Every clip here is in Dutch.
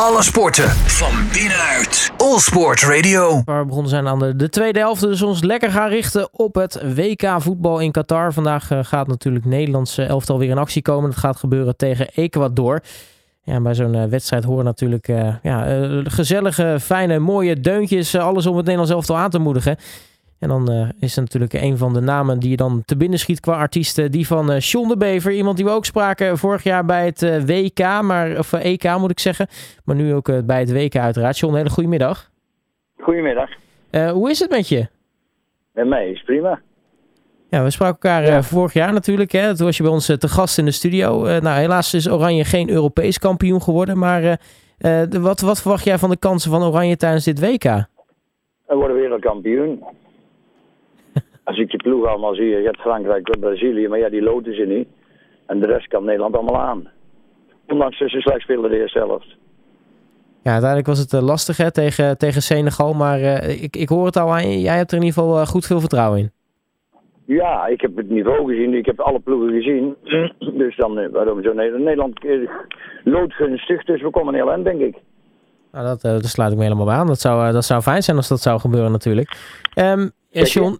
Alle sporten van binnenuit. All Sport Radio. Waar we begonnen zijn aan de, de tweede helft. Dus ons lekker gaan richten op het WK voetbal in Qatar. Vandaag eh, gaat natuurlijk Nederlandse elftal weer in actie komen. Dat gaat gebeuren tegen Ecuador. Ja, bij zo'n eh, wedstrijd horen natuurlijk eh, ja, gezellige, fijne, mooie deuntjes. alles om het Nederlands elftal aan te moedigen. En dan eh, is er natuurlijk een van de namen die je dan te binnen schiet qua artiesten. Die van eh John de Bever. Iemand die we ook spraken vorig jaar bij het eh, WK. Maar, of EK moet ik zeggen. Maar nu ook bij het WK uiteraard. John, hele goede middag. Goedemiddag. Hoe is het met je? Met mij is prima. Ja, we spraken elkaar vorig jaar natuurlijk. Hè? Toen was je bij ons te gast in de studio. Nou, helaas is Oranje geen Europees kampioen geworden. Maar wat, wat verwacht jij van de kansen van Oranje tijdens dit WK? We worden wereldkampioen. Als ik je ploeg allemaal zie, je hebt Frankrijk, Brazilië, maar ja, die loten ze niet. En de rest kan Nederland allemaal aan. Ondanks dat ze slecht spelen de eerste helft. Ja, uiteindelijk was het eh, lastig hè, tegen, tegen Senegal. Maar eh, ik, ik hoor het al aan. Jij hebt er in ieder geval eh, goed veel vertrouwen in. Ja, ik heb het niveau gezien, ik heb alle ploegen gezien. Dus dan, waarom zo Nederland? Loodgunstig, dus we komen heel eind, denk ik. Nou, dat, eh, daar sluit ik me helemaal bij aan. Dat zou, dat zou fijn zijn als dat zou gebeuren natuurlijk. Ehm eh, Zeker. John,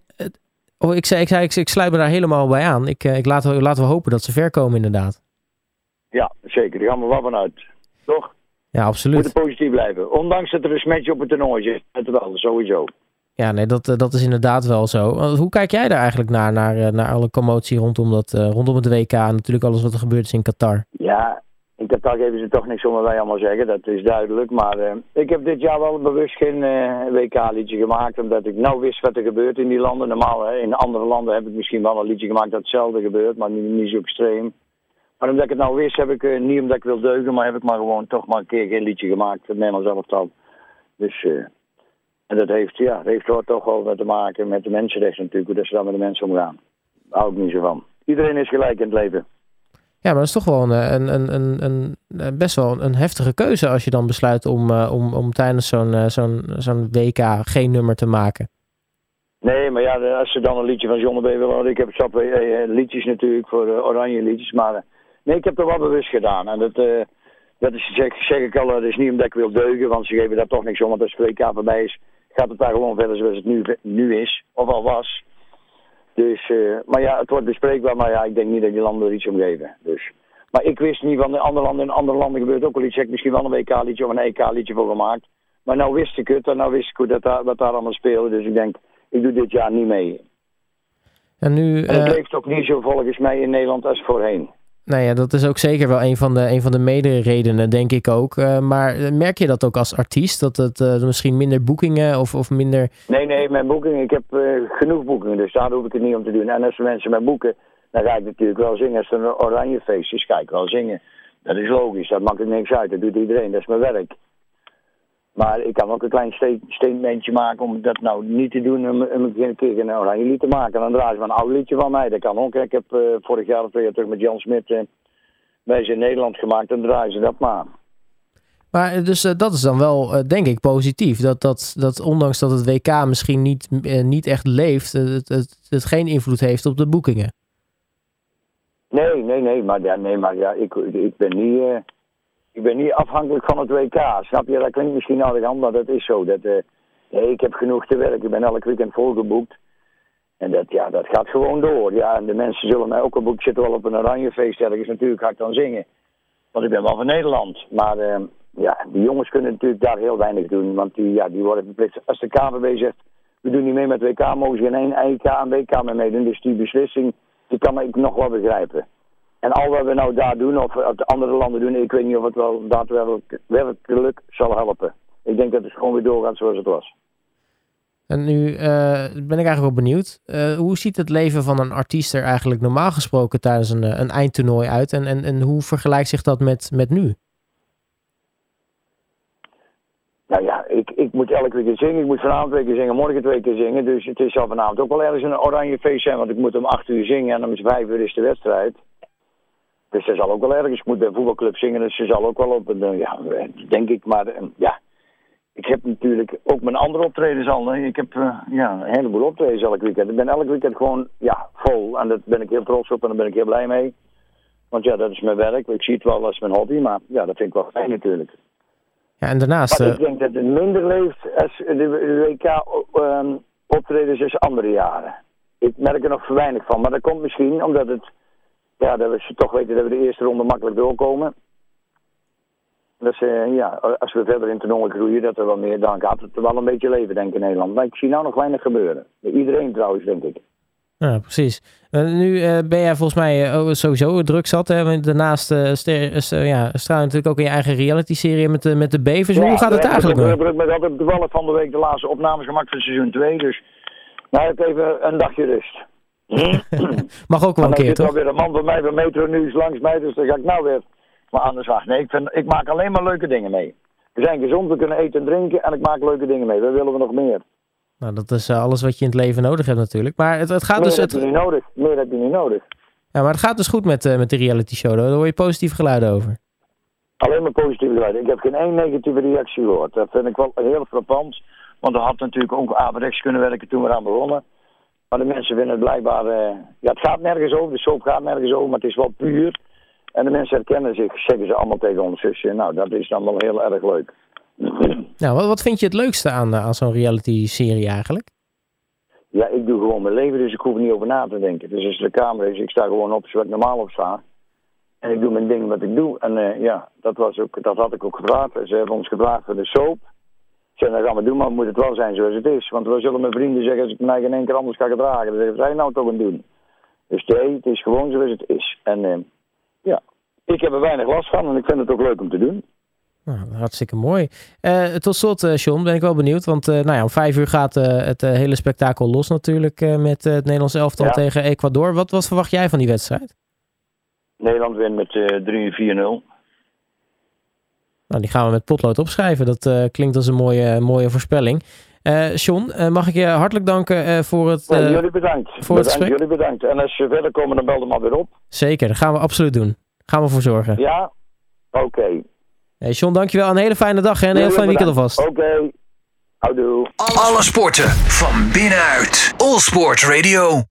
oh, ik, zei, ik, zei, ik, ik sluit me daar helemaal bij aan. Ik, eh, ik laat, laten we hopen dat ze ver komen inderdaad. Ja, zeker, daar gaan we wel vanuit. Toch? Ja, We absoluut. moeten positief blijven. Ondanks dat er een smetje op het toernooi zit. Het wel, sowieso. Ja, nee, dat, eh, dat is inderdaad wel zo. Eh, Hoe kijk jij daar eigenlijk naar, naar, naar alle commotie rondom, dat, rondom het WK en natuurlijk alles wat er gebeurd is in Qatar? Ja, in Qatar geven ze toch niks om wij allemaal zeggen, dat is duidelijk. Maar eh, ik heb dit jaar wel bewust geen eh, WK-liedje gemaakt, omdat ik nou wist wat er gebeurt in die landen. Normaal, hè, in andere landen heb ik misschien wel een liedje gemaakt dat hetzelfde gebeurt, maar niet, niet zo extreem. Maar omdat ik het nou wist, heb ik, eh, niet omdat ik wil deugen, maar heb ik maar gewoon toch maar een keer geen liedje gemaakt, het Nederlands elftal. Dus, en dat heeft, ja, dat heeft toch wel wat te maken met de mensenrechten natuurlijk, hoe dat ze dan met de mensen omgaan. Daar hou ik niet zo van. Iedereen is gelijk in het leven. Ja, maar dat is toch wel een, eh, een, een, een, eh, best wel een heftige keuze als je dan besluit om, eh, om, om tijdens zo'n zo'n zo'n WK geen nummer te maken. Nee, maar ja, als ze dan een liedje van John B willen horen, ik heb zat liedjes natuurlijk voor oranje liedjes, maar nee, ik heb er wel bewust gedaan. En dat, dat is, zeg, zeg ik al, dat is niet omdat ik wil deugen, want ze geven daar toch niks om, want als het WK voorbij is, gaat het daar gewoon verder zoals het nu, nu is, of al was. Dus, eh, maar ja, het wordt bespreekbaar, maar ja, ik denk niet dat die landen er iets om geven. Dus. Maar ik wist niet van de andere landen, in andere landen gebeurt ook wel iets. Ik heb misschien wel een WK-liedje of een EK-liedje voor gemaakt. Maar nou wist ik het en nou wist ik hoe dat daar, wat daar allemaal speelde. Dus ik denk, ik doe dit jaar niet mee. En nu, En het eh, leeft ook niet zo volgens mij in Nederland als voorheen. Nou ja, dat is ook zeker wel een van de, een van de mede-redenen, denk ik ook. Eh, maar eh, merk je dat ook als artiest? Dat het eh, misschien minder boekingen of, of minder... Nee, nee, mijn boeking, ik heb genoeg boekingen, dus daar hoef ik het niet om te doen. En als mensen mij boeken, dan ga ik natuurlijk wel zingen. Als er een oranje feest is, ga ik wel zingen. Dat is logisch, dat maakt er niks uit, dat doet iedereen, dat is mijn werk. Maar ik kan ook een klein statementje maken om dat nou niet te doen, om, om een keer een oranje lied te maken. En dan draaien ze maar een oud liedje van mij, dat kan ook. Ik heb eh, vorig jaar of twee jaar terug met Jan Smit eh, wij zijn in Nederland gemaakt, dan draaien ze dat maar. Maar eh, dus dat is dan wel, denk ik, positief. Dat, dat, dat ondanks dat het WK misschien niet, niet echt leeft, het, het, het geen invloed heeft op de boekingen. Nee, nee, nee, maar ja, nee, maar ja ik, ik, ben niet, ik ben niet afhankelijk van het WK. Snap je? Dat klinkt misschien arrogant, maar dat is zo. Dat, eh, ik heb genoeg te werken. Ik ben elk weekend volgeboekt. En dat, ja, dat gaat gewoon door. Ja, en de mensen zullen mij ook op boek zitten wel op een oranjefeest ergens. Natuurlijk ga ik dan zingen. Want ik ben wel van Nederland. Maar eh, ja, die jongens kunnen natuurlijk daar heel weinig doen. Want die, ja, die worden verplicht. Als de KVB zegt, we doen niet mee met WK, mogen ze geen één EK en WK meer meedoen. Dus die beslissing, die kan ik nog wel begrijpen. En al wat we nou daar doen, of wat de andere landen doen, ik weet niet of het wel daadwerkelijk werkelijk zal helpen. Ik denk dat het gewoon weer doorgaat zoals het was. En nu eh, ben ik eigenlijk wel benieuwd. eh, hoe ziet het leven van een artiest er eigenlijk normaal gesproken tijdens een, eh, een eindtoernooi uit? En, en, en hoe vergelijkt zich dat met, met nu? Nou ja, ik, ik moet elke week zingen. Ik moet vanavond twee keer zingen, morgen twee keer zingen. Dus het is al vanavond ook wel ergens een oranje feest zijn. Want ik moet om acht uur zingen en om vijf uur is de wedstrijd. Dus ze zal ook wel ergens. Moet bij een voetbalclub zingen, dus ze zal ook wel op. een, eh, Ja, denk ik. Maar eh, ja, ik heb natuurlijk ook mijn andere optredens al. Ik heb eh, ja, een heleboel optredens elk weekend. Ik ben elk weekend gewoon ja, vol. En daar ben ik heel trots op en daar ben ik heel blij mee. Want ja, dat is mijn werk. Ik zie het wel als mijn hobby, maar ja, dat vind ik wel fijn natuurlijk. Ja, en daarnaast... Maar ik denk dat het minder leeft als de, de WK ehm, optredens als andere jaren. Ik merk er nog weinig van. Maar dat komt misschien omdat het... Ja, dat we toch weten dat we de eerste ronde makkelijk doorkomen. Dus eh, ja, als we verder in toernooien groeien, dat er wel meer, dan gaat het wel een beetje leven, denk ik, in Nederland. Maar ik zie nou nog weinig gebeuren. Iedereen trouwens, denk ik. Ja, precies. Eh, nu eh, ben jij volgens mij ook sowieso druk zat. Hè? Want Daarnaast eh ster- ja, straal je natuurlijk ook in je eigen reality-serie met de, met de bevers. Hoe gaat het eigenlijk met altijd toevallig van de week de laatste opnames gemaakt van seizoen 2. Dus nou heb ik even een dagje rust. Mag ook wel een dan keer, zit er toch? weer een man van mij van Metro Nieuws langs mij, dus dan ga ik nou weer maar aan de slag. Nee, ik, vind, ik maak alleen maar leuke dingen mee. We zijn gezond, we kunnen eten en drinken en ik maak leuke dingen mee. Wat willen we nog meer? Nou, dat is eh, alles wat je in het leven nodig hebt natuurlijk. Maar het, het, gaat, meer dus, heb het, je niet nodig. Meer heb je niet nodig. ja, maar het gaat dus goed met, eh, met de reality show. Daar hoor je positief geluiden over. Alleen maar positieve geluiden. Ik heb geen één negatieve reactie gehoord. Dat vind ik wel heel frappant. Want er had natuurlijk ook averechts kunnen werken toen we eraan begonnen. Maar de mensen vinden het blijkbaar... eh, ja, het gaat nergens over. De soap gaat nergens over. Maar het is wel puur. En de mensen herkennen zich, zeggen ze allemaal tegen ons. Nou, dat is dan wel heel erg leuk. Nou, wat, wat vind je het leukste aan, eh, aan zo'n reality-serie eigenlijk? Ja, ik doe gewoon mijn leven, dus ik hoef er niet over na te denken. Dus als de camera is, ik sta gewoon op zoals ik normaal op sta. En ik doe mijn ding wat ik doe. En eh, ja, dat, was ook, dat had ik ook gevraagd. Ze hebben ons gevraagd voor de soap. Zei, dat gaan we doen, maar moet het wel zijn zoals het is. Want we zullen mijn vrienden zeggen, als ik mij geen één keer anders ga gedragen, dan zeggen, zijn nou toch aan doen? Dus nee, het is gewoon zoals het is. En eh, ja, ik heb er weinig last van en ik vind het ook leuk om te doen. Nou, hartstikke mooi. Eh, tot slot, eh John, ben ik wel benieuwd. Want eh, nou ja, om vijf uur gaat eh, het eh, hele spektakel los natuurlijk eh, met eh, het Nederlands elftal Ja. tegen Ecuador. Wat, wat verwacht jij van die wedstrijd? Nederland wint met eh 3-4-0. Nou, die gaan we met potlood opschrijven. Dat eh, klinkt als een mooie, mooie voorspelling. Eh John, eh, mag ik je hartelijk danken eh, voor het... Eh, jullie bedankt. voor het bedankt gesprek. jullie bedankt. En als je verder komen, dan bel er maar weer op. Zeker, dat gaan we absoluut doen. Gaan we voor zorgen. Ja? Oké. Hey, John, dankjewel. Een hele fijne dag hè, en een heel fijn weekend alvast. Oké. Houdoe. Alle sporten van binnenuit. All Sport Radio.